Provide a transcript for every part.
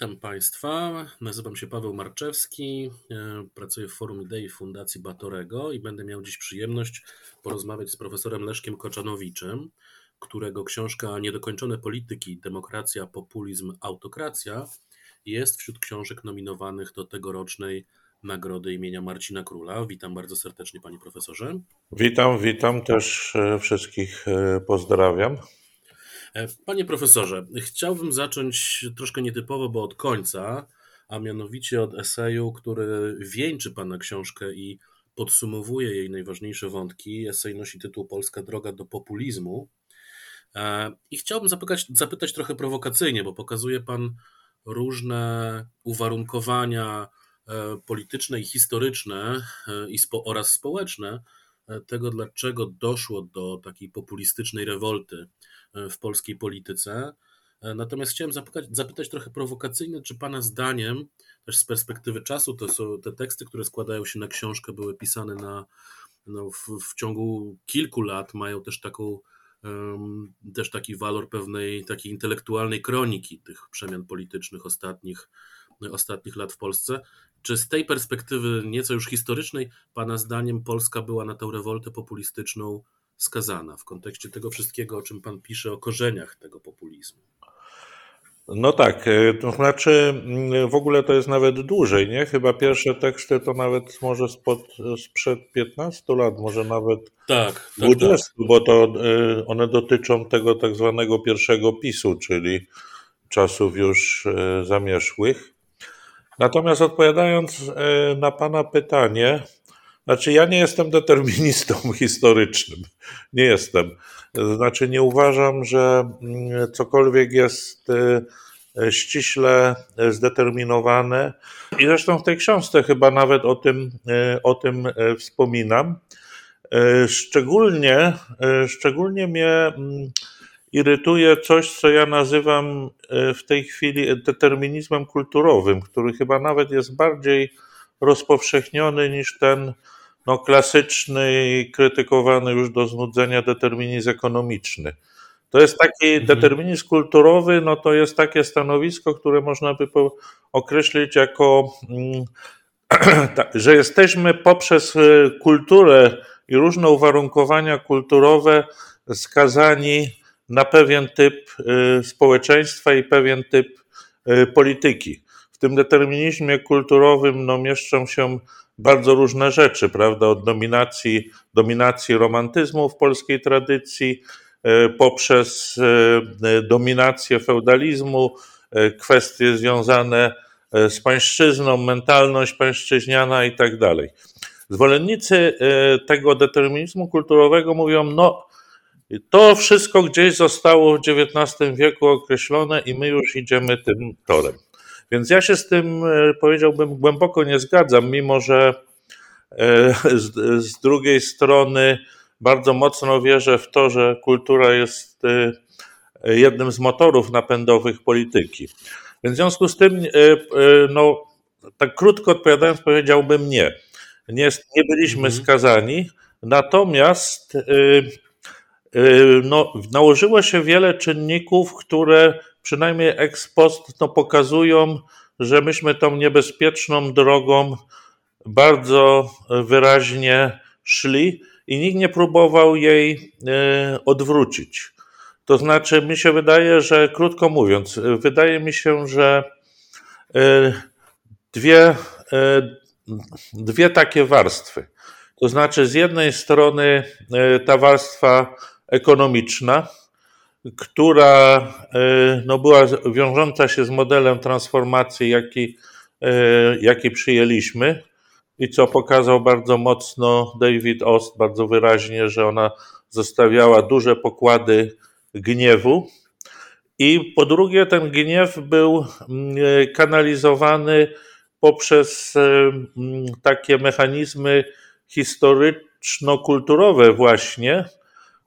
Witam Państwa. Nazywam się Paweł Marczewski. e, Pracuję w Forum Idei Fundacji Batorego i będę miał dziś przyjemność porozmawiać z profesorem Leszkiem Koczanowiczem, którego książka Niedokończone polityki, demokracja, populizm, autokracja jest wśród książek nominowanych do tegorocznej nagrody imienia Marcina Króla. Witam bardzo serdecznie Panie Profesorze. Witam, witam też e, wszystkich e, pozdrawiam. E, Panie profesorze, chciałbym zacząć troszkę nietypowo, bo od końca, a mianowicie od eseju, który wieńczy Pana książkę i podsumowuje jej najważniejsze wątki. Esej nosi tytuł Polska droga do populizmu. E, I chciałbym zapytać, zapytać trochę prowokacyjnie, bo pokazuje Pan różne uwarunkowania e, polityczne i historyczne i spo, oraz społeczne tego, dlaczego doszło do takiej populistycznej rewolty w polskiej polityce. Natomiast chciałem zapytać, zapytać trochę prowokacyjnie, czy Pana zdaniem, też z perspektywy czasu, to są te teksty, które składają się na książkę, były pisane na, no, w, w ciągu kilku lat, mają też taką też taki walor pewnej takiej intelektualnej kroniki tych przemian politycznych ostatnich, ostatnich lat w Polsce. Czy z tej perspektywy nieco już historycznej, Pana zdaniem Polska była na tę rewoltę populistyczną skazana w kontekście tego wszystkiego, o czym Pan pisze, o korzeniach tego populizmu? No tak, e, to znaczy mm, w ogóle to jest nawet dłużej, nie? Chyba pierwsze teksty to nawet może spod, sprzed 15 lat, może nawet tak, 20, tak, tak. bo to e, one dotyczą tego tak zwanego pierwszego PiSu, czyli czasów już e, zamierzchłych. Natomiast odpowiadając na Pana pytanie, znaczy, ja nie jestem deterministą historycznym. Nie jestem. Znaczy, nie uważam, że mm, cokolwiek jest e, ściśle zdeterminowane. I zresztą w tej książce chyba nawet o tym, e, o tym e, wspominam. Szczególnie, szczególnie mnie mm, irytuje coś, co ja nazywam w tej chwili determinizmem kulturowym, który chyba nawet jest bardziej rozpowszechniony niż ten no, klasyczny i krytykowany już do znudzenia determinizm ekonomiczny. To jest taki mhm. determinizm kulturowy, no to jest takie stanowisko, które można by określić jako, mm, że jesteśmy poprzez y, kulturę i różne uwarunkowania kulturowe skazani na pewien typ y, społeczeństwa i pewien typ y, polityki. W tym determinizmie kulturowym no, mieszczą się bardzo różne rzeczy, prawda? Od dominacji, dominacji romantyzmu w polskiej tradycji, e, poprzez dominację feudalizmu, kwestie związane z pańszczyzną, mentalność pańszczyźniana i tak dalej. Zwolennicy tego determinizmu kulturowego mówią, no to wszystko gdzieś zostało w XIX wieku określone i my już idziemy tym torem. Więc ja się z tym, e, powiedziałbym, głęboko nie zgadzam, mimo że e, z, z drugiej strony bardzo mocno wierzę w to, że kultura jest e, jednym z motorów napędowych polityki. Więc w związku z tym, no, tak krótko odpowiadając, powiedziałbym nie. Nie, nie byliśmy mhm. skazani, natomiast no, nałożyło się wiele czynników, które przynajmniej ex post no, pokazują, że myśmy tą niebezpieczną drogą bardzo wyraźnie szli i nikt nie próbował jej e, odwrócić. To znaczy, mi się wydaje, że krótko mówiąc, wydaje mi się, że e, dwie, dwie takie warstwy. To znaczy, z jednej strony ta warstwa ekonomiczna, która e, no, była wiążąca się z modelem transformacji, jaki, e, jaki przyjęliśmy. i co pokazał bardzo mocno David Ost, bardzo wyraźnie, że ona zostawiała duże pokłady gniewu. I po drugie, ten gniew był mm, kanalizowany poprzez mm, takie mechanizmy historyczno-kulturowe, właśnie,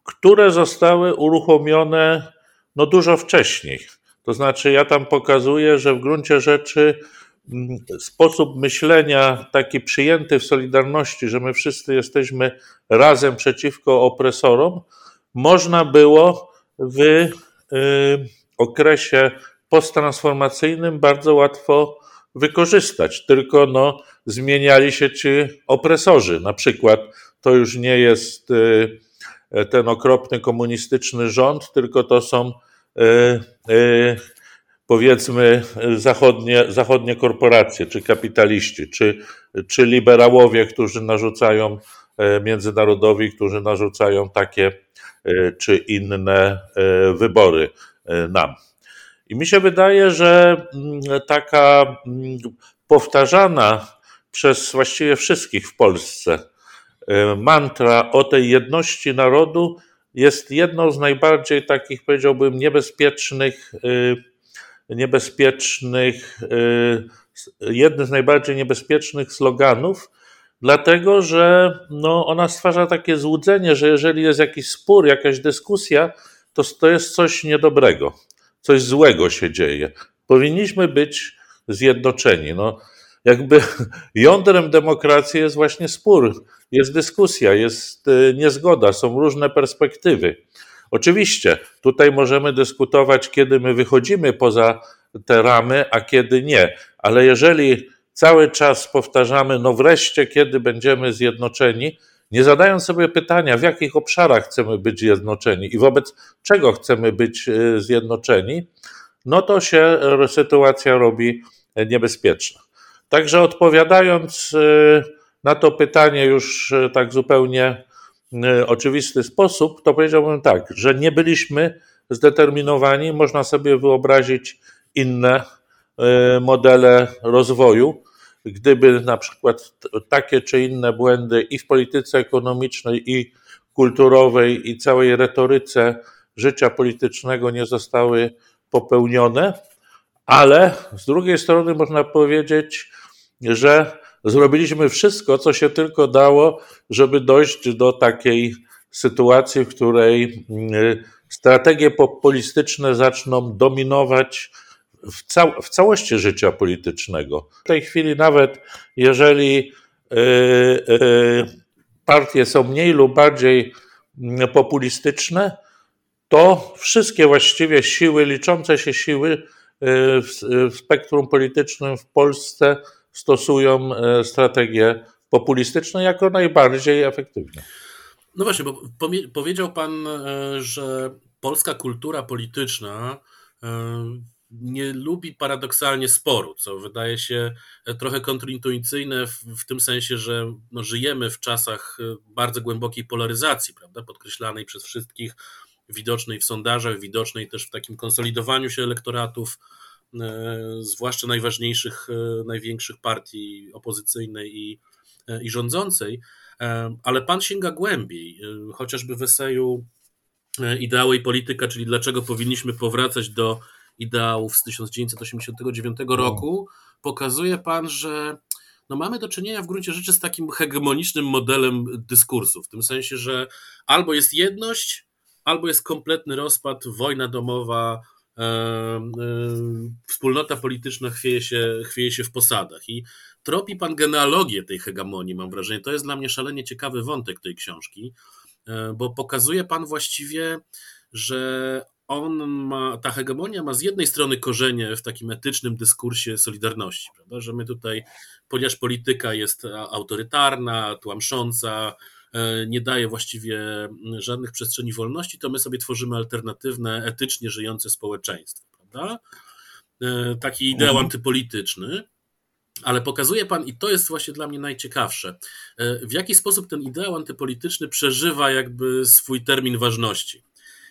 które zostały uruchomione no, dużo wcześniej. To znaczy, ja tam pokazuję, że w gruncie rzeczy mm, sposób myślenia taki przyjęty w Solidarności, że my wszyscy jesteśmy razem przeciwko opresorom, można było w y, okresie posttransformacyjnym bardzo łatwo wykorzystać. Tylko no, zmieniali się ci opresorzy. Na przykład to już nie jest y, ten okropny komunistyczny rząd, tylko to są y, y, powiedzmy zachodnie, zachodnie korporacje, czy kapitaliści, czy, czy liberałowie, którzy narzucają międzynarodowi, którzy narzucają takie czy inne wybory nam. I mi się wydaje, że mm, taka mm, powtarzana przez właściwie wszystkich w Polsce mantra o tej jedności narodu jest jedną z najbardziej takich, powiedziałbym, niebezpiecznych, y, niebezpiecznych, y, jednym z najbardziej niebezpiecznych sloganów, dlatego że no, ona stwarza takie złudzenie, że jeżeli jest jakiś spór, jakaś dyskusja, to to jest coś niedobrego coś złego się dzieje. Powinniśmy być zjednoczeni. No, jakby jądrem demokracji jest właśnie spór, jest dyskusja, jest y, niezgoda, są różne perspektywy. Oczywiście tutaj możemy dyskutować, kiedy my wychodzimy poza te ramy, a kiedy nie, ale jeżeli cały czas powtarzamy, no wreszcie, kiedy będziemy zjednoczeni, nie zadając sobie pytania, w jakich obszarach chcemy być zjednoczeni i wobec czego chcemy być e, zjednoczeni, no to się sytuacja robi niebezpieczna. Także odpowiadając e, na to pytanie już e, tak zupełnie oczywisty sposób, to powiedziałbym tak, że nie byliśmy zdeterminowani, można sobie wyobrazić inne modele rozwoju, gdyby na przykład takie czy inne błędy i w polityce ekonomicznej, i kulturowej, i całej retoryce życia politycznego nie zostały popełnione, ale z drugiej strony można powiedzieć, że zrobiliśmy wszystko, co się tylko dało, żeby dojść do takiej sytuacji, w której mm, strategie populistyczne zaczną dominować w, cał w całości życia politycznego. W tej chwili nawet jeżeli yy, yy, partie są mniej lub bardziej mm, populistyczne, to wszystkie właściwie siły, liczące się siły y, w spektrum politycznym w Polsce stosują y, strategie populistyczne jako najbardziej efektywne. No właśnie, bo powiedział Pan, y, że polska kultura polityczna nie lubi paradoksalnie sporu, co wydaje się trochę kontrintuicyjne w, w tym sensie, że no, żyjemy w czasach e, bardzo głębokiej polaryzacji, prawda, podkreślanej przez wszystkich, widocznej w sondażach, widocznej też w takim konsolidowaniu się elektoratów, e, zwłaszcza najważniejszych, e, największych partii opozycyjnej i, i rządzącej, ale pan sięga głębiej, chociażby w eseju Ideały i polityka, czyli dlaczego powinniśmy powracać do ideałów z 1989 roku, pokazuje pan, że no mamy do czynienia w gruncie rzeczy z takim hegemonicznym modelem dyskursu, w tym sensie, że albo jest jedność, albo jest kompletny rozpad, wojna domowa, e, e, wspólnota polityczna chwieje się, chwieje się w posadach. I tropi pan genealogię tej hegemonii, mam wrażenie. To jest dla mnie szalenie ciekawy wątek tej książki, e, bo pokazuje pan właściwie, że on ma, ta hegemonia ma z jednej strony korzenie w takim etycznym dyskursie solidarności, prawda? że my tutaj, ponieważ polityka jest autorytarna, tłamsząca, e, nie daje właściwie żadnych przestrzeni wolności, to my sobie tworzymy alternatywne, etycznie żyjące społeczeństwo. Prawda? E, taki ideał mhm. antypolityczny. Ale pokazuje pan, i to jest właśnie dla mnie najciekawsze, e, w jaki sposób ten ideał antypolityczny przeżywa jakby swój termin ważności.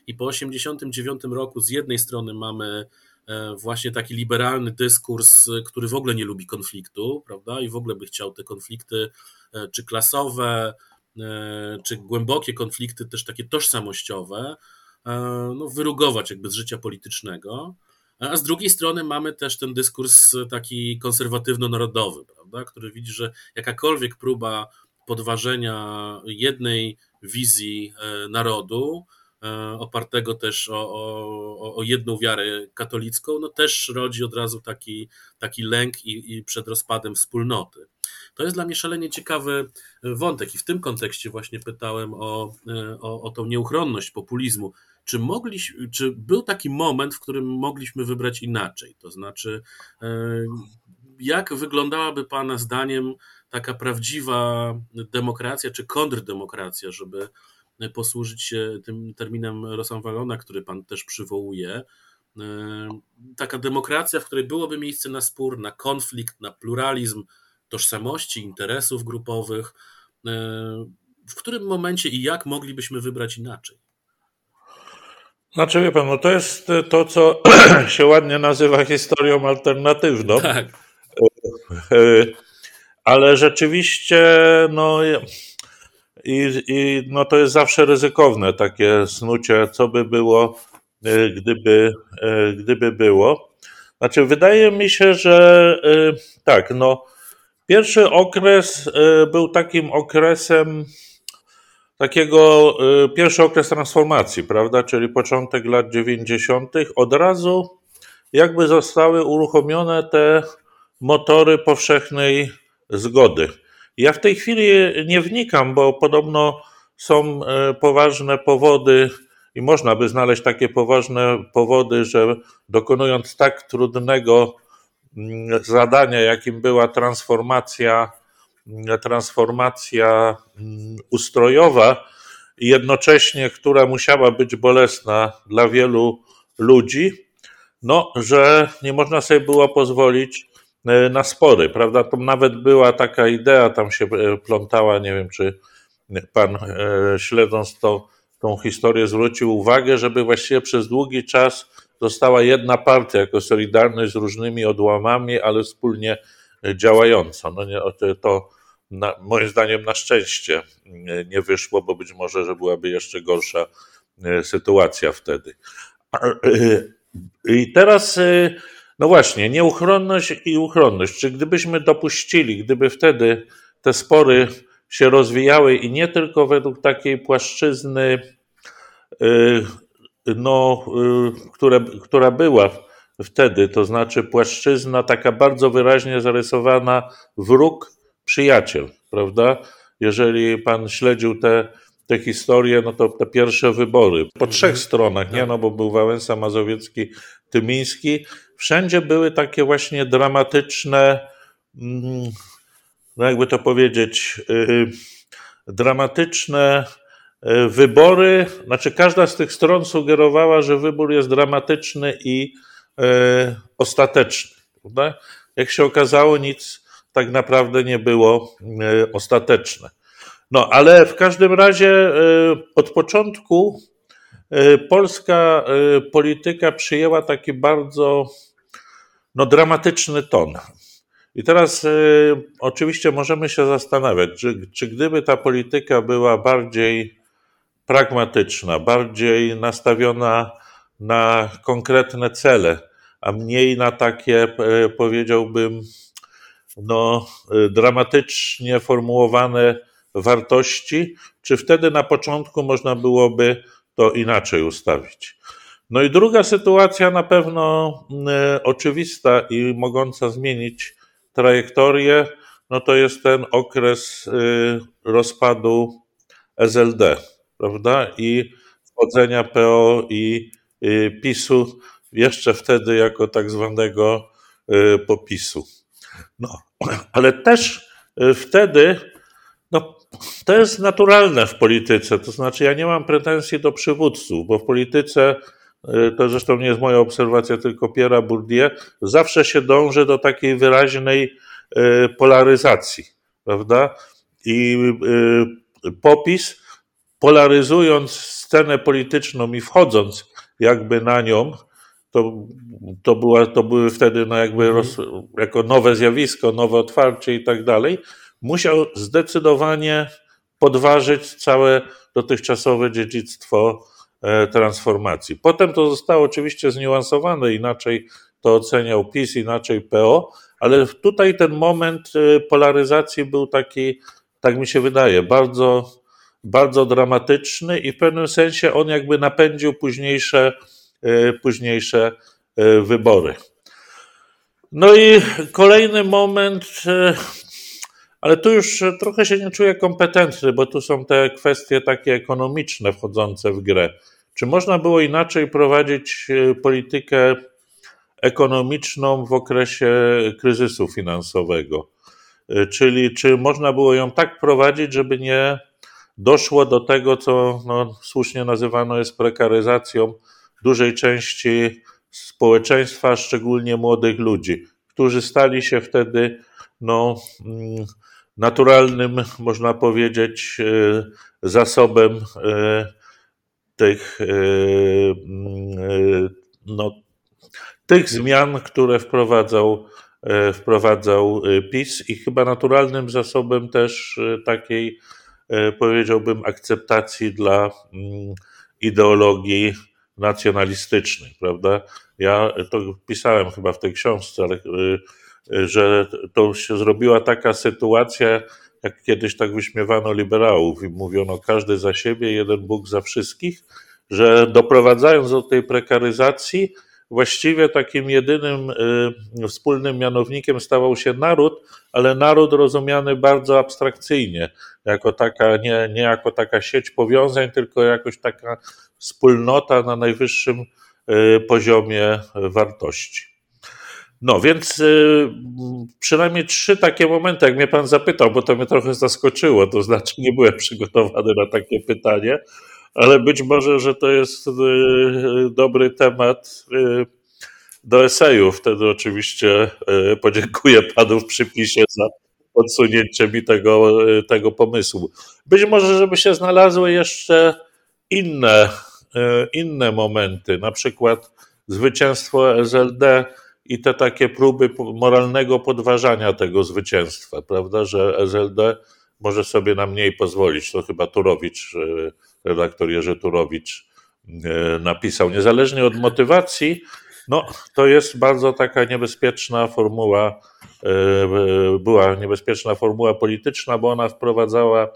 I po 1989 roku z jednej strony mamy właśnie taki liberalny dyskurs, który w ogóle nie lubi konfliktu, prawda? I w ogóle by chciał te konflikty, czy klasowe, czy głębokie konflikty, też takie tożsamościowe, no, wyrugować jakby z życia politycznego. A z drugiej strony mamy też ten dyskurs taki konserwatywno-narodowy, prawda, który widzi, że jakakolwiek próba podważenia jednej wizji e, narodu, e, opartego też o, o, o jedną wiarę katolicką, no też rodzi od razu taki, taki lęk i, i przed rozpadem wspólnoty. To jest dla mnie szalenie ciekawy wątek i w tym kontekście właśnie pytałem o, e, o, o tą nieuchronność populizmu. Czy, mogliśmy, czy był taki moment, w którym mogliśmy wybrać inaczej? To znaczy, jak wyglądałaby Pana zdaniem taka prawdziwa demokracja czy kontrdemokracja, żeby posłużyć się tym terminem Rosanwalona, który pan też przywołuje. E, taka demokracja, w której byłoby miejsce na spór, na konflikt, na pluralizm tożsamości, interesów grupowych. E, w którym momencie i jak moglibyśmy wybrać inaczej? Znaczy, wie pan, no to jest to, co się ładnie nazywa historią alternatywną. Tak. E, ale rzeczywiście, no, i, i, no to jest zawsze ryzykowne takie snucie, co by było, e, gdyby, e, gdyby było. Znaczy, wydaje mi się, że e, tak, no, pierwszy okres był takim okresem takiego, pierwszy okres transformacji, prawda, czyli początek lat 90. Od razu jakby zostały uruchomione te motory powszechnej zgody. Ja w tej chwili nie wnikam, bo podobno są e, poważne powody i można by znaleźć takie poważne powody, że dokonując tak trudnego zadania, jakim była transformacja, transformacja mm, ustrojowa, jednocześnie, która musiała być bolesna dla wielu ludzi, no, że nie można sobie było pozwolić E, na spory, prawda? To nawet była taka idea, tam się e, plątała, nie wiem, czy pan e, śledząc to, tą historię zwrócił uwagę, żeby właściwie przez długi czas została jedna partia jako Solidarność z różnymi odłamami, ale wspólnie działająca. No nie, to, na, moim zdaniem na szczęście nie wyszło, bo być może, że byłaby jeszcze gorsza sytuacja wtedy. I teraz no właśnie, nieuchronność i uchronność. Czy gdybyśmy dopuścili, gdyby wtedy te spory się rozwijały i nie tylko według takiej płaszczyzny, no, y, które, która była wtedy, to znaczy płaszczyzna taka bardzo wyraźnie zarysowana wróg, przyjaciel, prawda? Jeżeli pan śledził te, te historie, no to te pierwsze wybory po trzech mhm. stronach, nie? Tak. No bo był Wałęsa Mazowiecki, Tymiński, wszędzie były takie właśnie dramatyczne, mm, no jakby to powiedzieć, y, dramatyczne wybory. Znaczy, każda z tych stron sugerowała, że wybór jest dramatyczny i y, ostateczny. Prawda? Jak się okazało, nic tak naprawdę nie było ostateczne. No, ale w każdym razie od początku polska polityka przyjęła taki bardzo no, dramatyczny ton. I teraz oczywiście możemy się zastanawiać, czy, czy gdyby ta polityka była bardziej pragmatyczna, bardziej nastawiona na konkretne cele, a mniej na takie, y, powiedziałbym, no, y, dramatycznie formułowane wartości, czy wtedy na początku można byłoby to inaczej ustawić. No i druga sytuacja na pewno y, oczywista i mogąca zmienić trajektorię, no to jest ten okres rozpadu SLD, prawda? I wchodzenia PO i y, PiSu jeszcze wtedy jako tak zwanego popisu. No, ale też wtedy, no, to jest naturalne w polityce, to znaczy ja nie mam pretensji do przywódców, bo w polityce to zresztą nie jest moja obserwacja, tylko Pierre Bourdieu, zawsze się dąży do takiej wyraźnej polaryzacji, prawda? I popis, polaryzując scenę polityczną i wchodząc jakby na nią, to, to, była, to były wtedy no jakby mhm. roz, jako nowe zjawisko, nowe otwarcie i tak dalej, musiał zdecydowanie podważyć całe dotychczasowe dziedzictwo e, transformacji. Potem to zostało oczywiście zniuansowane, inaczej to oceniał PiS, inaczej PO, ale tutaj ten moment e, polaryzacji był taki, tak mi się wydaje, bardzo, bardzo dramatyczny i w pewnym sensie on jakby napędził późniejsze, e, późniejsze wybory. No i kolejny moment, ale tu już trochę się nie czuję kompetentny, bo tu są te kwestie takie ekonomiczne wchodzące w grę. Czy można było inaczej prowadzić e, politykę ekonomiczną w okresie kryzysu finansowego? E, czyli czy można było ją tak prowadzić, żeby nie doszło do tego, co no, słusznie nazywano jest prekaryzacją dużej części społeczeństwa, szczególnie młodych ludzi, którzy stali się wtedy no, mm, naturalnym, można powiedzieć, e, zasobem e, tych, e, no, tych zmian, które wprowadzał, wprowadzał PiS i chyba naturalnym zasobem też takiej, powiedziałbym, akceptacji dla mm, ideologii nacjonalistycznej, prawda? Ja to pisałem chyba w tej książce, ale że to się zrobiła taka sytuacja, jak kiedyś tak wyśmiewano liberałów i mówiono każdy za siebie, jeden Bóg za wszystkich, że doprowadzając do tej prekaryzacji, właściwie takim jedynym y, wspólnym mianownikiem stawał się naród, ale naród rozumiany bardzo abstrakcyjnie, jako taka, nie, nie jako taka sieć powiązań, tylko jakoś taka wspólnota na najwyższym y, poziomie wartości. No więc y, przynajmniej trzy takie momenty, jak mnie pan zapytał, bo to mnie trochę zaskoczyło, to znaczy nie byłem przygotowany na takie pytanie, ale być może, że to jest y, dobry temat y, do eseju. Wtedy oczywiście podziękuję panu w przypisie za odsunięcie mi tego, tego pomysłu. Być może, żeby się znalazły jeszcze inne, inne momenty, na przykład zwycięstwo SLD i te takie próby moralnego podważania tego zwycięstwa, prawda, że SLD może sobie na mniej pozwolić. To chyba Turowicz, e, redaktor Jerzy Turowicz e, napisał. Niezależnie od motywacji, no, to jest bardzo taka niebezpieczna formuła, e, była niebezpieczna formuła polityczna, bo ona wprowadzała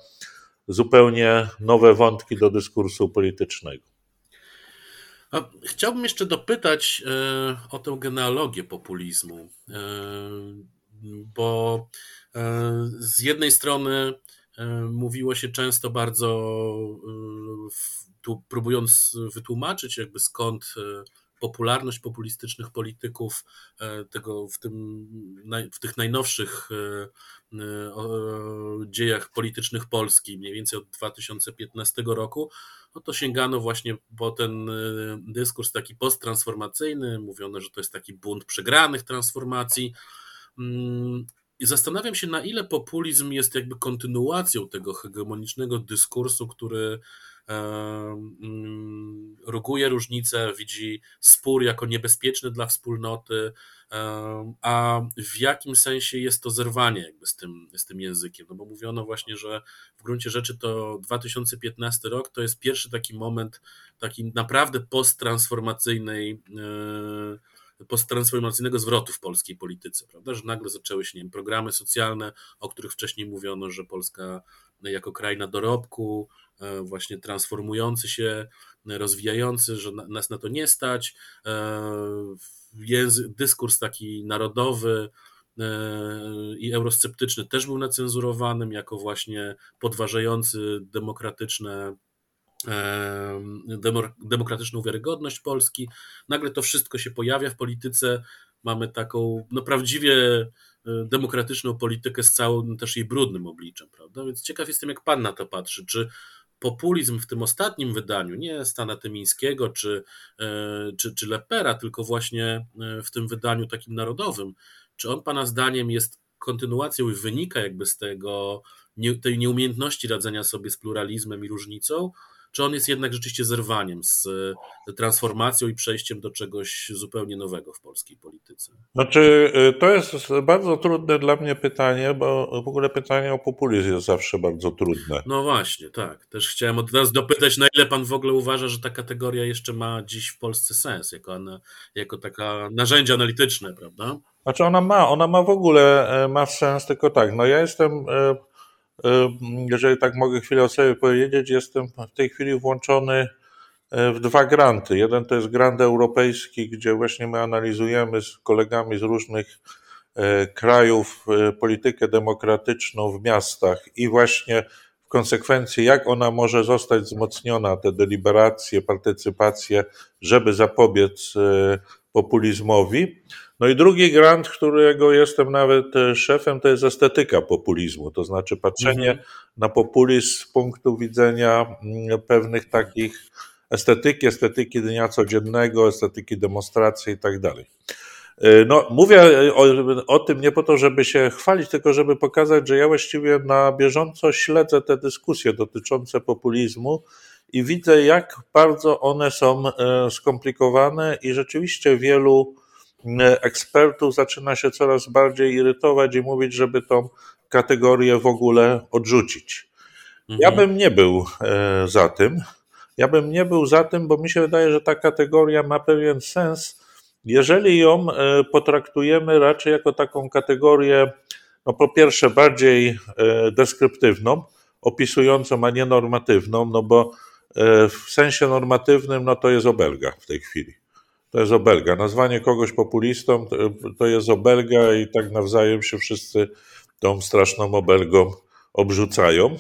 zupełnie nowe wątki do dyskursu politycznego. Chciałbym jeszcze dopytać o tę genealogię populizmu, bo z jednej strony mówiło się często bardzo, tu próbując wytłumaczyć jakby skąd popularność populistycznych polityków tego w, tym, w tych najnowszych dziejach politycznych Polski, mniej więcej od 2015 roku, no to sięgano właśnie po ten dyskurs taki posttransformacyjny, mówiono, że to jest taki bunt przegranych transformacji. I zastanawiam się, na ile populizm jest jakby kontynuacją tego hegemonicznego dyskursu, który mm, ruguje różnice, widzi spór jako niebezpieczny dla wspólnoty, a w jakim sensie jest to zerwanie jakby z tym, z tym językiem? No bo mówiono właśnie, że w gruncie rzeczy to 2015 rok to jest pierwszy taki moment taki naprawdę posttransformacyjnej e, posttransformacyjnego zwrotu w polskiej polityce, prawda? Że nagle zaczęły się nie wiem, programy socjalne, o których wcześniej mówiono, że Polska jako kraj na dorobku, e, właśnie transformujący się, rozwijający, że nas na to nie stać. E, język, dyskurs taki narodowy e, i eurosceptyczny też był nacenzurowanym jako właśnie podważający demokratyczne demokratyczną wiarygodność Polski. Nagle to wszystko się pojawia w polityce. Mamy taką no, prawdziwie e, demokratyczną politykę z całym też jej brudnym obliczem, prawda? Więc ciekaw jestem, jak pan na to patrzy. Czy populizm w tym ostatnim wydaniu, nie Stana Tymińskiego czy, e, czy, czy Lepera, tylko właśnie e, w tym wydaniu takim narodowym, czy on Pana zdaniem jest kontynuacją i wynika jakby z tego, tej nieumiejętności radzenia sobie z pluralizmem i różnicą, czy on jest jednak rzeczywiście zerwaniem z transformacją i przejściem do czegoś zupełnie nowego w polskiej polityce? Znaczy, to jest bardzo trudne dla mnie pytanie, bo w ogóle pytanie o populizm jest zawsze bardzo trudne. No właśnie, tak. Też chciałem od nas dopytać, na ile pan w ogóle uważa, że ta kategoria jeszcze ma dziś w Polsce sens, jako, jako taka narzędzie analityczne, prawda? Znaczy ona ma, ona ma w ogóle e, ma sens, tylko tak, no ja jestem, e, e, jeżeli tak mogę chwilę o sobie powiedzieć, jestem w tej chwili włączony w dwa granty. Jeden to jest grant europejski, gdzie właśnie my analizujemy z kolegami z różnych krajów politykę demokratyczną w miastach i właśnie w konsekwencji, jak ona może zostać wzmocniona, te deliberacje, partycypacje, żeby zapobiec populizmowi. No i drugi grant, którego jestem nawet e, szefem, to jest estetyka populizmu, to znaczy patrzenie mhm. na populizm z punktu widzenia pewnych takich estetyki, estetyki dnia codziennego, estetyki demonstracji i tak dalej. E, no, mówię o, o, tym nie po to, żeby się chwalić, tylko żeby pokazać, że ja właściwie na bieżąco śledzę te dyskusje dotyczące populizmu i widzę, jak bardzo one są e, skomplikowane i rzeczywiście wielu ekspertów zaczyna się coraz bardziej irytować i mówić, żeby tą kategorię w ogóle odrzucić. Mhm. Ja bym nie był e, za tym. Ja bym nie był za tym, bo mi się wydaje, że ta kategoria ma pewien sens, jeżeli ją e, potraktujemy raczej jako taką kategorię, no po pierwsze, bardziej e, deskryptywną, opisującą, a nie normatywną, no bo w sensie normatywnym, no to jest obelga w tej chwili to jest obelga. Nazwanie kogoś populistą to jest obelga i tak nawzajem się wszyscy tą straszną obelgą obrzucają.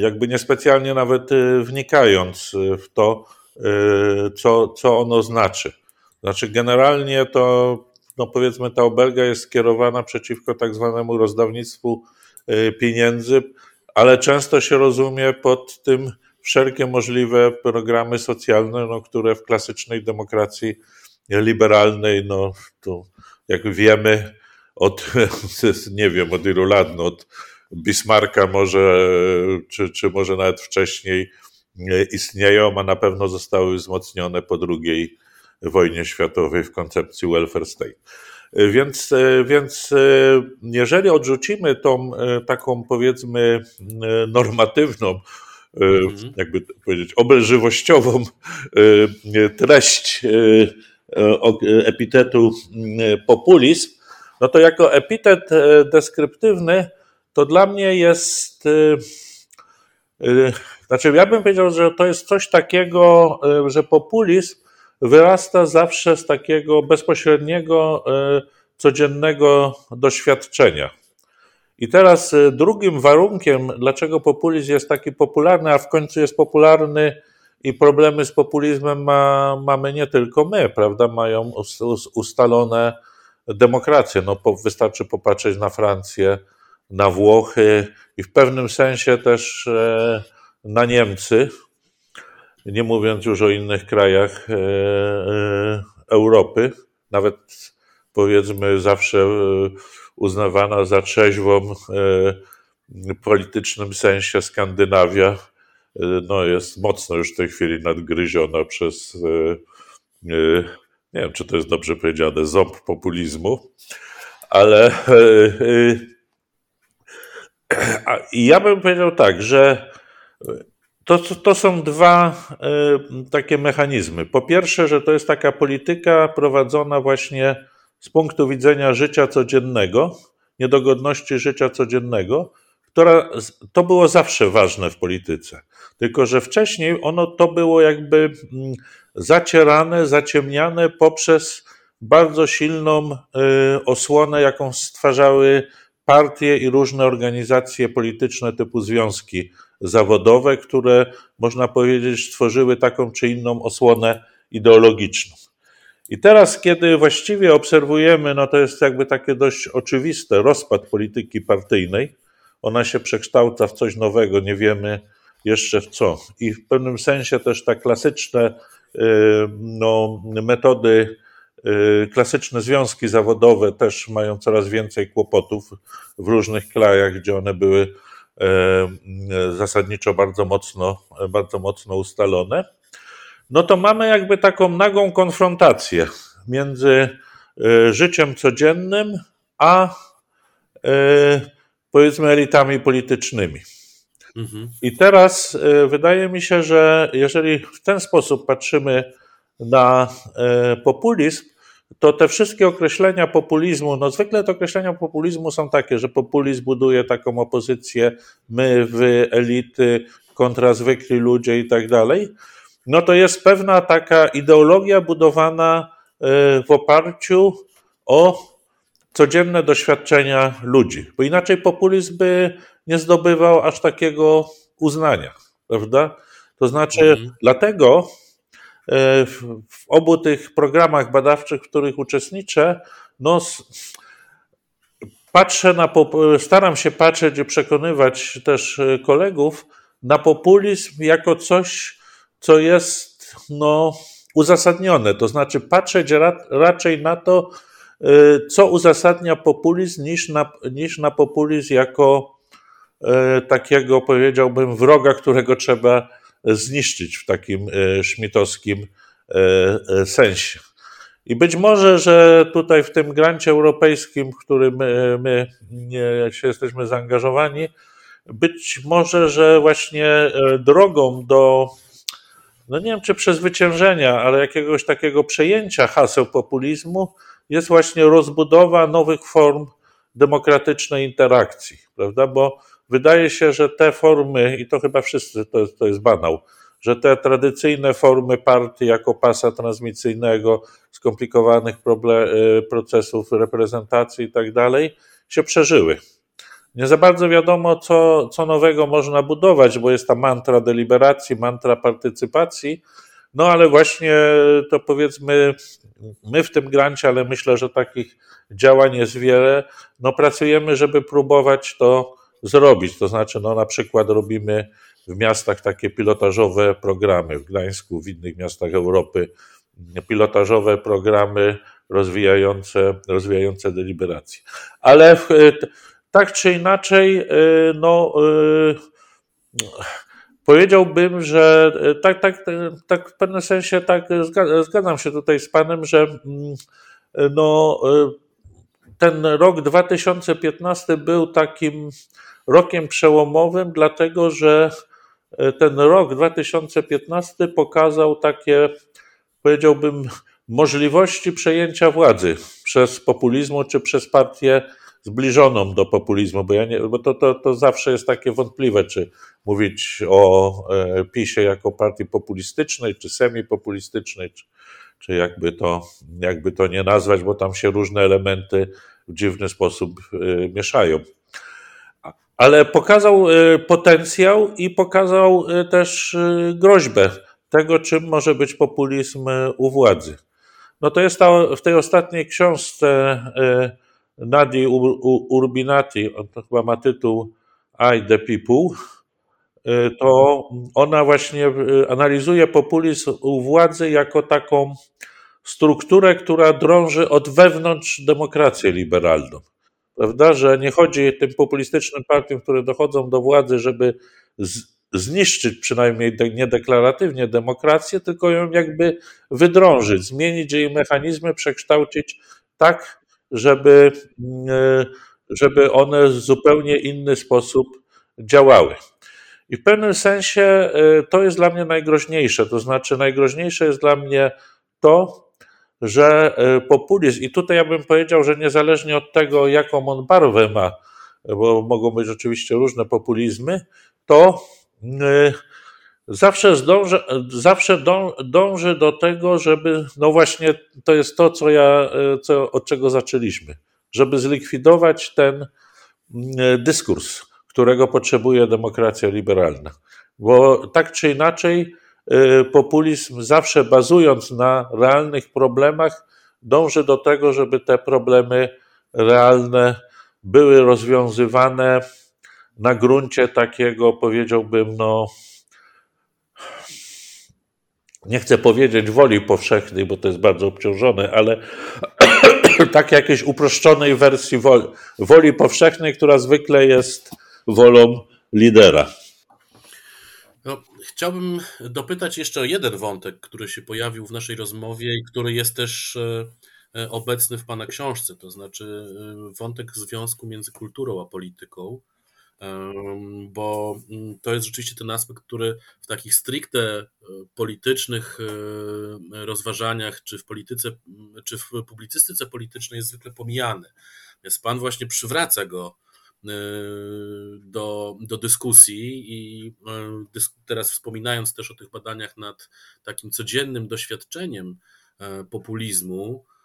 Jakby niespecjalnie nawet y, wnikając w to, co, co ono znaczy. Znaczy, generalnie to, no powiedzmy, ta obelga jest skierowana przeciwko tak zwanemu rozdawnictwu pieniędzy, ale często się rozumie pod tym wszelkie możliwe programy socjalne, no, które w klasycznej demokracji liberalnej, no to jak wiemy, od, nie wiem, od ilu lat, no, od Bismarcka może, czy, czy może nawet wcześniej istnieją, a na pewno zostały wzmocnione po II wojnie światowej w koncepcji welfare state. Więc, więc jeżeli odrzucimy tą taką powiedzmy normatywną mhm. jakby powiedzieć, obelżywościową e, treść e, epitetu populizm, no to jako epitet deskryptywny to dla mnie jest, znaczy ja bym powiedział, że to jest coś takiego, że populizm wyrasta zawsze z takiego bezpośredniego, codziennego doświadczenia. I teraz y, drugim warunkiem, dlaczego populizm jest taki popularny, a w końcu jest popularny i problemy z populizmem ma, mamy nie tylko my, prawda? Mają ustalone demokracje. No, wystarczy popatrzeć na Francję, na Włochy i w pewnym sensie też e, na Niemcy, nie mówiąc już o innych krajach e, e, Europy, nawet powiedzmy zawsze uznawana za trzeźwą e, w politycznym sensie Skandynawia e, no, jest mocno już w tej chwili nadgryziona przez, e, nie wiem czy to jest dobrze powiedziane, ząb populizmu, ale ja bym powiedział tak, że to, to są dwa takie mechanizmy. Po pierwsze, że to jest taka polityka prowadzona właśnie z punktu widzenia życia codziennego, niedogodności życia codziennego, która, to było zawsze ważne w polityce. Tylko, że wcześniej ono to było jakby mm, zacierane, zaciemniane poprzez bardzo silną y, osłonę, jaką stwarzały partie i różne organizacje polityczne typu związki zawodowe, które można powiedzieć stworzyły taką czy inną osłonę ideologiczną. I teraz, kiedy właściwie obserwujemy, no to jest jakby takie dość oczywiste, rozpad polityki partyjnej, ona się przekształca w coś nowego, nie wiemy jeszcze w co. I w pewnym sensie też te klasyczne y, no, metody, y, klasyczne związki zawodowe też mają coraz więcej kłopotów w różnych krajach, gdzie one były zasadniczo bardzo mocno, bardzo mocno ustalone, no to mamy jakby taką nagą konfrontację między życiem codziennym a powiedzmy elitami politycznymi. Mhm. I teraz wydaje mi się, że jeżeli w ten sposób patrzymy na populizm, to te wszystkie określenia populizmu, no zwykle te określenia populizmu są takie, że populizm buduje taką opozycję my, wy, elity kontra zwykli ludzie i tak dalej, no to jest pewna taka ideologia budowana e, w oparciu o codzienne doświadczenia ludzi, bo inaczej populizm by nie zdobywał aż takiego uznania, prawda? To znaczy, mhm. dlatego E, w obu tych programach badawczych, w których uczestniczę, no, patrzę na, staram się patrzeć i przekonywać też e, kolegów na populizm jako coś, co jest no, uzasadnione. To znaczy patrzeć raczej na to, e, co uzasadnia populizm, niż na, niż na populizm jako takiego, powiedziałbym, wroga, którego trzeba zniszczyć w takim e, szmitowskim sensie. I być może, że tutaj w tym grancie europejskim, w którym my się jesteśmy zaangażowani, być może, że właśnie drogą do, no nie wiem czy przezwyciężenia, ale jakiegoś takiego przejęcia haseł populizmu jest właśnie rozbudowa nowych form demokratycznej interakcji, prawda? Bo Wydaje się, że te formy, i to chyba wszyscy, to jest, to jest banał, że te tradycyjne formy partii jako pasa transmisyjnego, skomplikowanych problem, y, procesów reprezentacji i tak dalej, się przeżyły. Nie za bardzo wiadomo, co, co nowego można budować, bo jest ta mantra deliberacji, mantra partycypacji, no ale właśnie to powiedzmy, my w tym grancie, ale myślę, że takich działań jest wiele, no pracujemy, żeby próbować to zrobić. To znaczy, no na przykład robimy w miastach takie pilotażowe programy, w Gdańsku, w innych miastach Europy, pilotażowe programy rozwijające, rozwijające deliberację. Ale tak czy inaczej, y, no, y, powiedziałbym, że tak, tak, tak w pewnym sensie tak zgadzam się tutaj z Panem, że mm, no, y, ten rok 2015 był takim rokiem przełomowym, dlatego że ten rok 2015 pokazał takie, powiedziałbym, możliwości przejęcia władzy przez populizmu czy przez partię zbliżoną do populizmu, bo, ja nie, bo to, to, to zawsze jest takie wątpliwe, czy mówić o e, PiSie jako partii populistycznej, czy semipopulistycznej, czy, czy jakby, to, jakby to nie nazwać, bo tam się różne elementy w dziwny sposób e, mieszają ale pokazał y, potencjał i pokazał też groźbę tego, czym może być populizm u władzy. No to jest ta, w tej ostatniej książce Nadi Urbinati, on to chyba ma tytuł I the People, to ona właśnie analizuje populizm u władzy jako taką strukturę, która drąży od wewnątrz demokrację liberalną. Prawda, że nie chodzi tym populistycznym partiom, które dochodzą do władzy, żeby zniszczyć przynajmniej niedeklaratywnie demokrację, tylko ją jakby wydrążyć, zmienić jej mechanizmy, przekształcić tak, żeby, mm, żeby one w zupełnie inny sposób działały. I w pewnym sensie y, to jest dla mnie najgroźniejsze. To znaczy, najgroźniejsze jest dla mnie to, że e, populizm, i tutaj ja bym powiedział, że niezależnie od tego, jaką on barwę ma, bo mogą być oczywiście różne populizmy, to e, zawsze, zdąży, zawsze dąży do tego, żeby, no właśnie to jest to, co ja, e, co, od czego zaczęliśmy, żeby zlikwidować ten dyskurs, którego potrzebuje demokracja liberalna. Bo tak czy inaczej, Y, populizm zawsze bazując na realnych problemach, dąży do tego, żeby te problemy realne były rozwiązywane na gruncie takiego, powiedziałbym, no, nie chcę powiedzieć woli powszechnej, bo to jest bardzo obciążone, ale tak jakiejś uproszczonej wersji woli, woli powszechnej, która zwykle jest wolą lidera. No, chciałbym dopytać jeszcze o jeden wątek, który się pojawił w naszej rozmowie i który jest też e, e, obecny w Pana książce, to znaczy e, wątek związku między kulturą a polityką, bo mm, to jest rzeczywiście ten aspekt, który w takich stricte politycznych rozważaniach, czy w polityce, czy w publicystyce politycznej jest zwykle pomijany. Więc Pan właśnie przywraca go Y, do, do dyskusji i teraz wspominając też o tych badaniach nad takim codziennym doświadczeniem e, populizmu, e,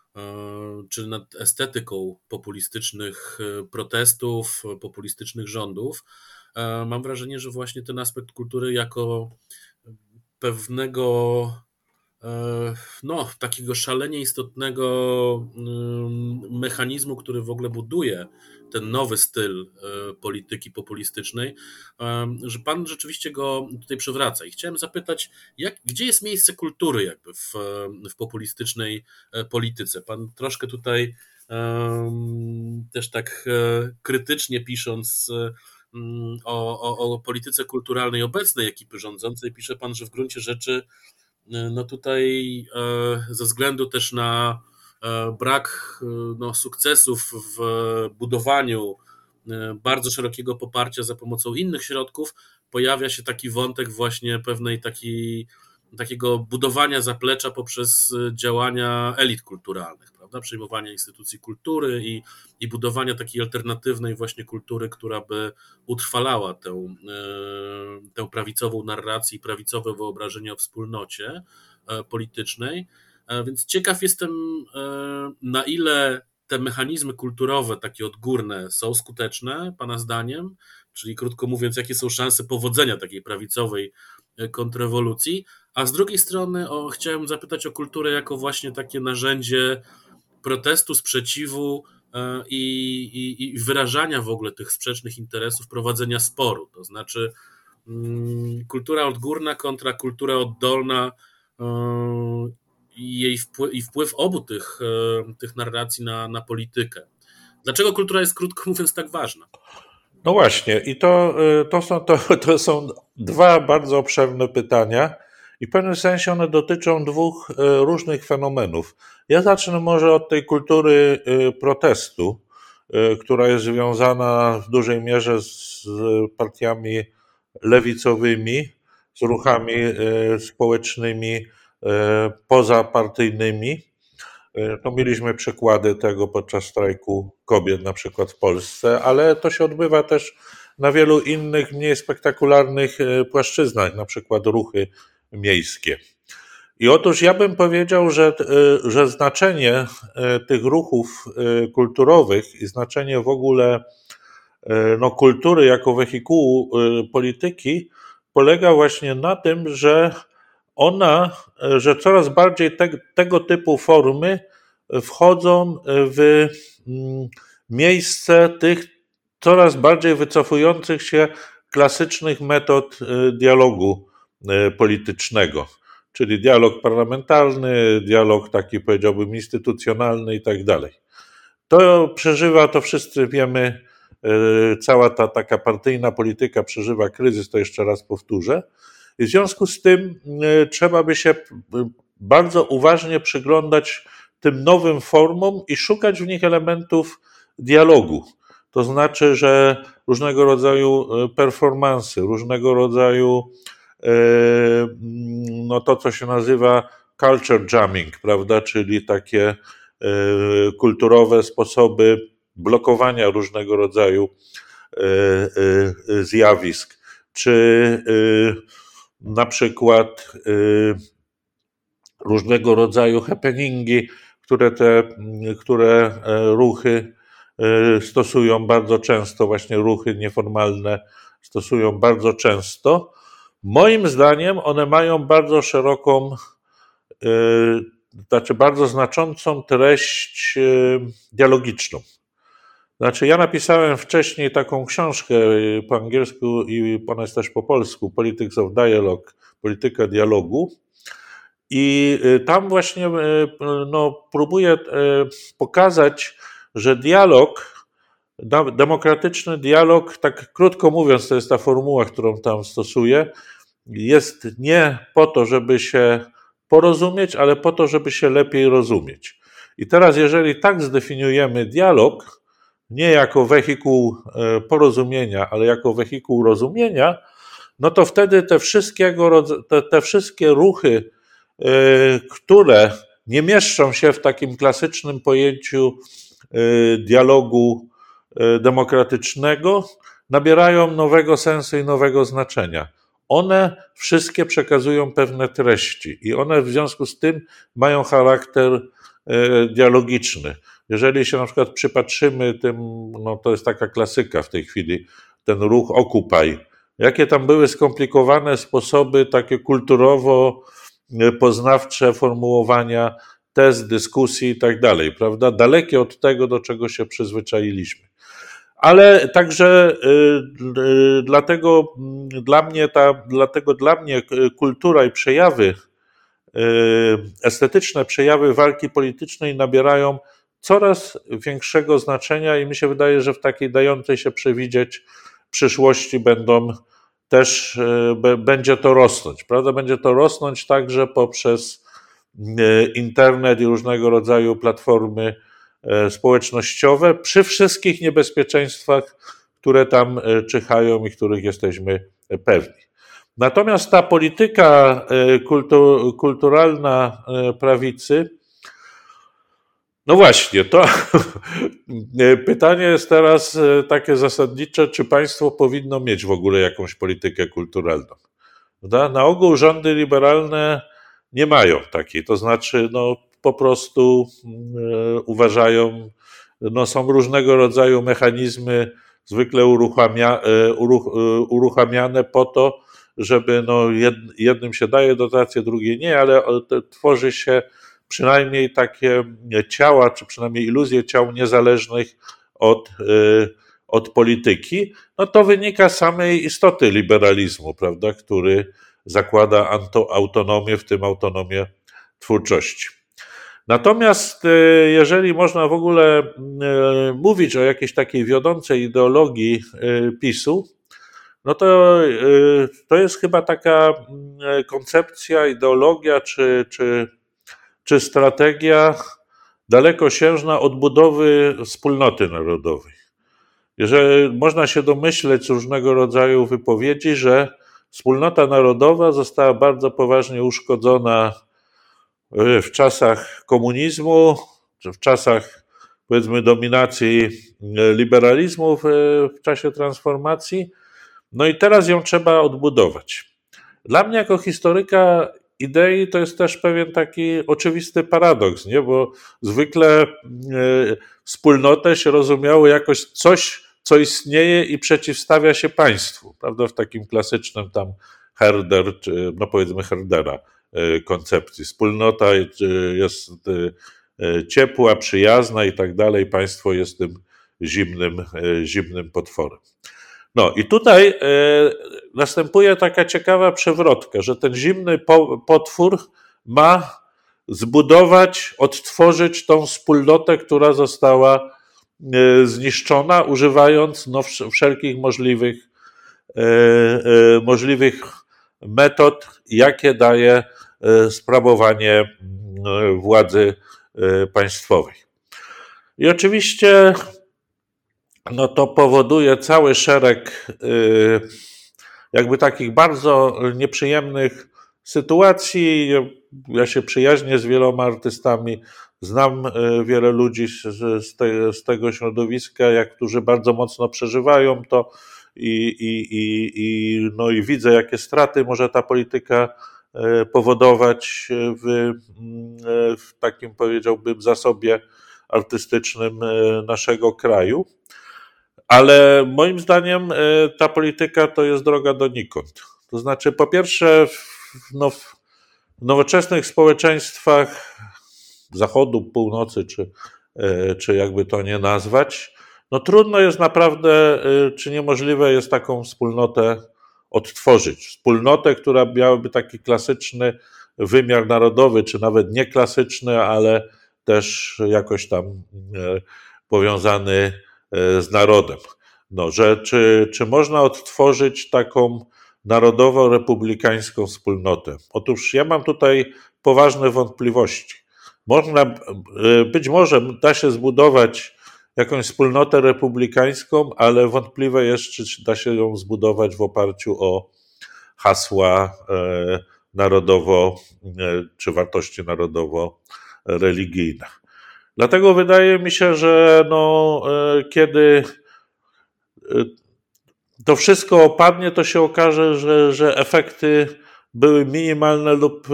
czy nad estetyką populistycznych e, protestów, populistycznych rządów, mam wrażenie, że właśnie ten aspekt kultury jako pewnego no, takiego szalenie istotnego mechanizmu, który w ogóle buduje ten nowy styl e, polityki populistycznej, e, że pan rzeczywiście go tutaj przywraca. I chciałem zapytać, jak, gdzie jest miejsce kultury jakby w, w populistycznej e, polityce? Pan troszkę tutaj też tak krytycznie pisząc o, o, o polityce kulturalnej obecnej ekipy rządzącej, pisze pan, że w gruncie rzeczy no tutaj ze względu też na E, brak e, no, sukcesów w budowaniu e, bardzo szerokiego poparcia za pomocą innych środków, pojawia się taki wątek właśnie pewnej takiej, takiego budowania zaplecza poprzez działania elit kulturalnych, prawda? Przejmowania instytucji kultury i, i budowania takiej alternatywnej właśnie kultury, która by utrwalała tę, tę prawicową narrację i prawicowe wyobrażenie o wspólnocie politycznej. E, więc ciekaw jestem, e, na ile te mechanizmy kulturowe, takie odgórne, są skuteczne, Pana zdaniem? Czyli krótko mówiąc, jakie są szanse powodzenia takiej prawicowej e, kontrrewolucji? A z drugiej strony o, chciałem zapytać o kulturę jako właśnie takie narzędzie protestu, sprzeciwu i, i, i wyrażania w ogóle tych sprzecznych interesów, prowadzenia sporu. To znaczy mm, kultura odgórna kontra kultura oddolna i jej wpływ, i wpływ obu tych, e, tych narracji na, na politykę. Dlaczego kultura jest, krótko mówiąc, tak ważna? No właśnie, i to, e, to, są, to, to są dwa bardzo obszerne pytania, i w pewnym sensie one dotyczą dwóch e, różnych fenomenów. Ja zacznę może od tej kultury protestu, która jest związana w dużej mierze z partiami lewicowymi, z ruchami społecznymi E, pozapartyjnymi. E, no, mieliśmy przykłady tego podczas strajku kobiet, na przykład w Polsce, ale to się odbywa też na wielu innych, mniej spektakularnych e, płaszczyznach, na przykład ruchy miejskie. I otóż ja bym powiedział, że, że znaczenie tych ruchów kulturowych i znaczenie w ogóle no, kultury jako wehikułu polityki polega właśnie na tym, że ona, że coraz bardziej te, tego typu formy wchodzą w mm, miejsce tych coraz bardziej wycofujących się klasycznych metod y, dialogu y, politycznego, czyli dialog parlamentarny, dialog taki powiedziałbym instytucjonalny i tak dalej. To przeżywa, to wszyscy wiemy, y, cała ta taka partyjna polityka przeżywa kryzys, to jeszcze raz powtórzę. W związku z tym e, trzeba by się bardzo uważnie przyglądać tym nowym formom i szukać w nich elementów dialogu. To znaczy, że różnego rodzaju performansy, różnego rodzaju no to, co się nazywa culture jamming, prawda, czyli takie kulturowe sposoby blokowania różnego rodzaju zjawisk, czy na przykład różnego rodzaju happeningi, które te, które ruchy stosują bardzo często, właśnie ruchy nieformalne stosują bardzo często. Moim zdaniem one mają bardzo szeroką, e, znaczy bardzo znaczącą treść dialogiczną. Znaczy, ja napisałem wcześniej taką książkę y, po angielsku i ona jest też po polsku, Politics of Dialogue, polityka dialogu. I y, tam właśnie y, no, próbuję pokazać, że dialog Demokratyczny dialog, tak krótko mówiąc, to jest ta formuła, którą tam stosuję, jest nie po to, żeby się porozumieć, ale po to, żeby się lepiej rozumieć. I teraz, jeżeli tak zdefiniujemy dialog, nie jako wehikuł e, porozumienia, ale jako wehikuł rozumienia, no to wtedy te, wszystkiego, te, te wszystkie ruchy, e, które nie mieszczą się w takim klasycznym pojęciu e, dialogu demokratycznego, nabierają nowego sensu i nowego znaczenia. One wszystkie przekazują pewne treści i one w związku z tym mają charakter dialogiczny. Jeżeli się na przykład przypatrzymy tym, no to jest taka klasyka w tej chwili, ten ruch Occupy, jakie tam były skomplikowane sposoby takie kulturowo-poznawcze formułowania test, dyskusji i tak dalej, prawda? Dalekie od tego, do czego się przyzwyczailiśmy. Ale także y, y, dlatego dla mnie ta, dlatego dla mnie kultura i przejawy, y, estetyczne przejawy walki politycznej nabierają coraz większego znaczenia i mi się wydaje, że w takiej dającej się przewidzieć przyszłości będą też, będzie to rosnąć, prawda? Będzie to rosnąć także poprzez internet i różnego rodzaju platformy społecznościowe, przy wszystkich niebezpieczeństwach, które tam czyhają i których jesteśmy pewni. Natomiast ta polityka kulturalna prawicy, no właśnie, to pytanie jest teraz e, takie zasadnicze, czy państwo powinno mieć w ogóle jakąś politykę kulturalną. Na ogół rządy liberalne nie mają takiej, to znaczy no, po prostu e, uważają, no, są różnego rodzaju mechanizmy zwykle uruchamia, e, uruch, uruchamiane po to, żeby no, jednym się daje dotacje, drugie nie, ale tworzy się przynajmniej takie ciała, czy przynajmniej iluzje ciał niezależnych od, od polityki, no to wynika z samej istoty liberalizmu, prawda, który zakłada autonomię, w tym autonomię twórczości. Natomiast y, jeżeli można w ogóle y, mówić o jakiejś takiej wiodącej ideologii PiSu, no to, to jest chyba taka koncepcja, ideologia czy, czy czy strategia dalekosiężna odbudowy wspólnoty narodowej. Jeżeli można się domyśleć z różnego rodzaju wypowiedzi, że wspólnota narodowa została bardzo poważnie uszkodzona w czasach komunizmu, czy w czasach powiedzmy dominacji liberalizmu w, w czasie transformacji. No i teraz ją trzeba odbudować. Dla mnie jako historyka idei to jest też pewien taki oczywisty paradoks, nie? bo zwykle e, wspólnotę się rozumiało jakoś coś, co istnieje i przeciwstawia się państwu, prawda? W takim klasycznym tam herder, czy no powiedzmy herdera koncepcji. Wspólnota jest e, ciepła, przyjazna i tak dalej, państwo jest tym zimnym, zimnym potworem. No i tutaj następuje taka ciekawa przewrotka, że ten zimny potwór ma zbudować, odtworzyć tą wspólnotę, która została zniszczona, używając no, wszelkich możliwych, możliwych metod, jakie daje sprawowanie władzy państwowej. I oczywiście no to powoduje cały szereg jakby takich bardzo nieprzyjemnych sytuacji. Ja się przyjaźnię z wieloma artystami, znam wiele ludzi z, te, z tego środowiska, jak którzy bardzo mocno przeżywają to i, i, i, i, no i widzę, jakie straty może ta polityka y, powodować w, w takim, powiedziałbym, zasobie artystycznym naszego kraju. Ale moim zdaniem e, ta polityka to jest droga donikąd. To znaczy, po pierwsze, w, no, nowoczesnych społeczeństwach zachodu, północy, czy, e, czy jakby to nie nazwać, no trudno jest naprawdę, e, czy niemożliwe jest taką wspólnotę odtworzyć. Wspólnotę, która miałaby taki klasyczny wymiar narodowy, czy nawet nie klasyczny, ale też jakoś tam powiązany z narodem. No, że czy, czy można odtworzyć taką narodowo-republikańską wspólnotę? Otóż ja mam tutaj poważne wątpliwości. Można, być może da się zbudować jakąś wspólnotę republikańską, ale wątpliwe jest, czy da się ją zbudować w oparciu o hasła e, narodowo, e, czy wartości narodowo-religijne. Dlatego wydaje mi się, że no, e, kiedy to wszystko opadnie, to się okaże, że, że efekty były minimalne lub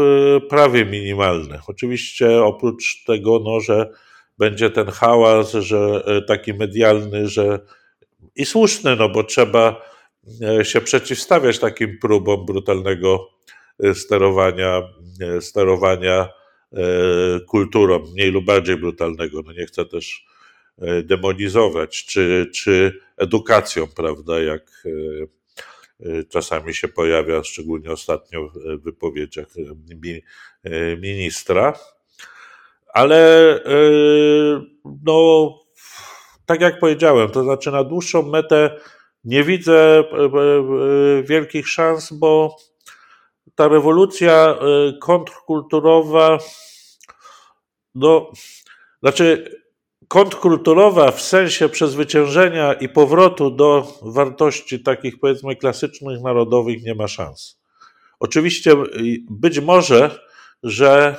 prawie minimalne. Oczywiście oprócz tego, no, że będzie ten hałas, że e, taki medialny, że i słuszny, no bo trzeba e, się przeciwstawiać takim próbom brutalnego e, sterowania, sterowania kulturą, mniej lub bardziej brutalnego. No nie chcę też demonizować, czy, czy edukacją, prawda, jak czasami się pojawia, szczególnie ostatnio w wypowiedziach ministra ale yy, no, tak jak powiedziałem, to znaczy na dłuższą metę nie widzę yy, yy, wielkich szans, bo ta rewolucja kontrkulturowa, no, znaczy kontrkulturowa w sensie przezwyciężenia i powrotu do wartości takich powiedzmy klasycznych, narodowych nie ma szans. Oczywiście być może, że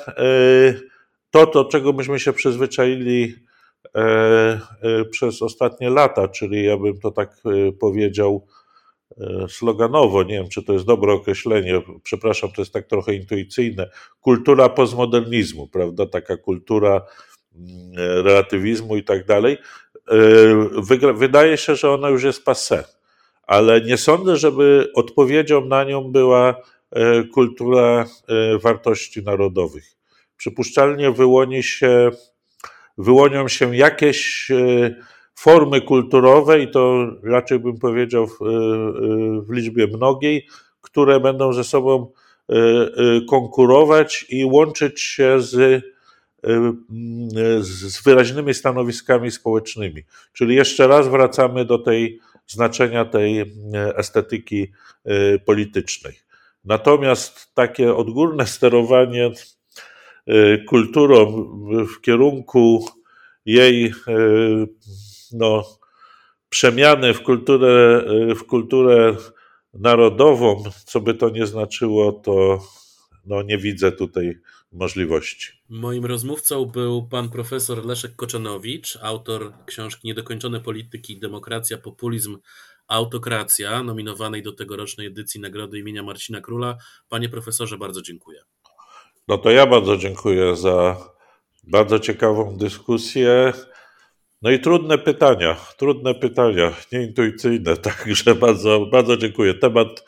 to, do czego myśmy się przyzwyczaili e, e, przez ostatnie lata, czyli ja bym to tak e, powiedział sloganowo, nie wiem czy to jest dobre określenie, przepraszam, to jest tak trochę intuicyjne, kultura postmodernizmu, prawda, taka kultura mm, relatywizmu i tak dalej, wydaje się, że ona już jest passé, ale nie sądzę, żeby odpowiedzią na nią była kultura wartości narodowych przypuszczalnie wyłoni się, wyłonią się jakieś e, formy kulturowe, i to raczej bym powiedział w, e, w liczbie mnogiej, które będą ze sobą e, konkurować i łączyć się z, z wyraźnymi stanowiskami społecznymi. Czyli jeszcze raz wracamy do tej znaczenia tej estetyki politycznej. Natomiast takie odgórne sterowanie kulturą w kierunku jej y, no, przemiany w kulturę, y, w kulturę narodową, co by to nie znaczyło, to no, nie widzę tutaj możliwości. Moim rozmówcą był pan profesor Leszek Koczanowicz, autor książki Niedokończone polityki, demokracja, populizm, autokracja, nominowanej do tegorocznej edycji Nagrody imienia Marcina Króla. Panie profesorze, bardzo dziękuję. No to ja bardzo dziękuję za bardzo ciekawą dyskusję. No i trudne pytania, trudne pytania, nieintuicyjne, także bardzo, bardzo dziękuję. Temat,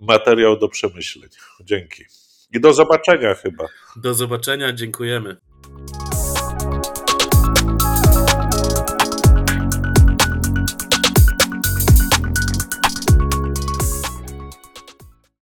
materiał do przemyśleń. Dzięki. I do zobaczenia chyba. Do zobaczenia, dziękujemy.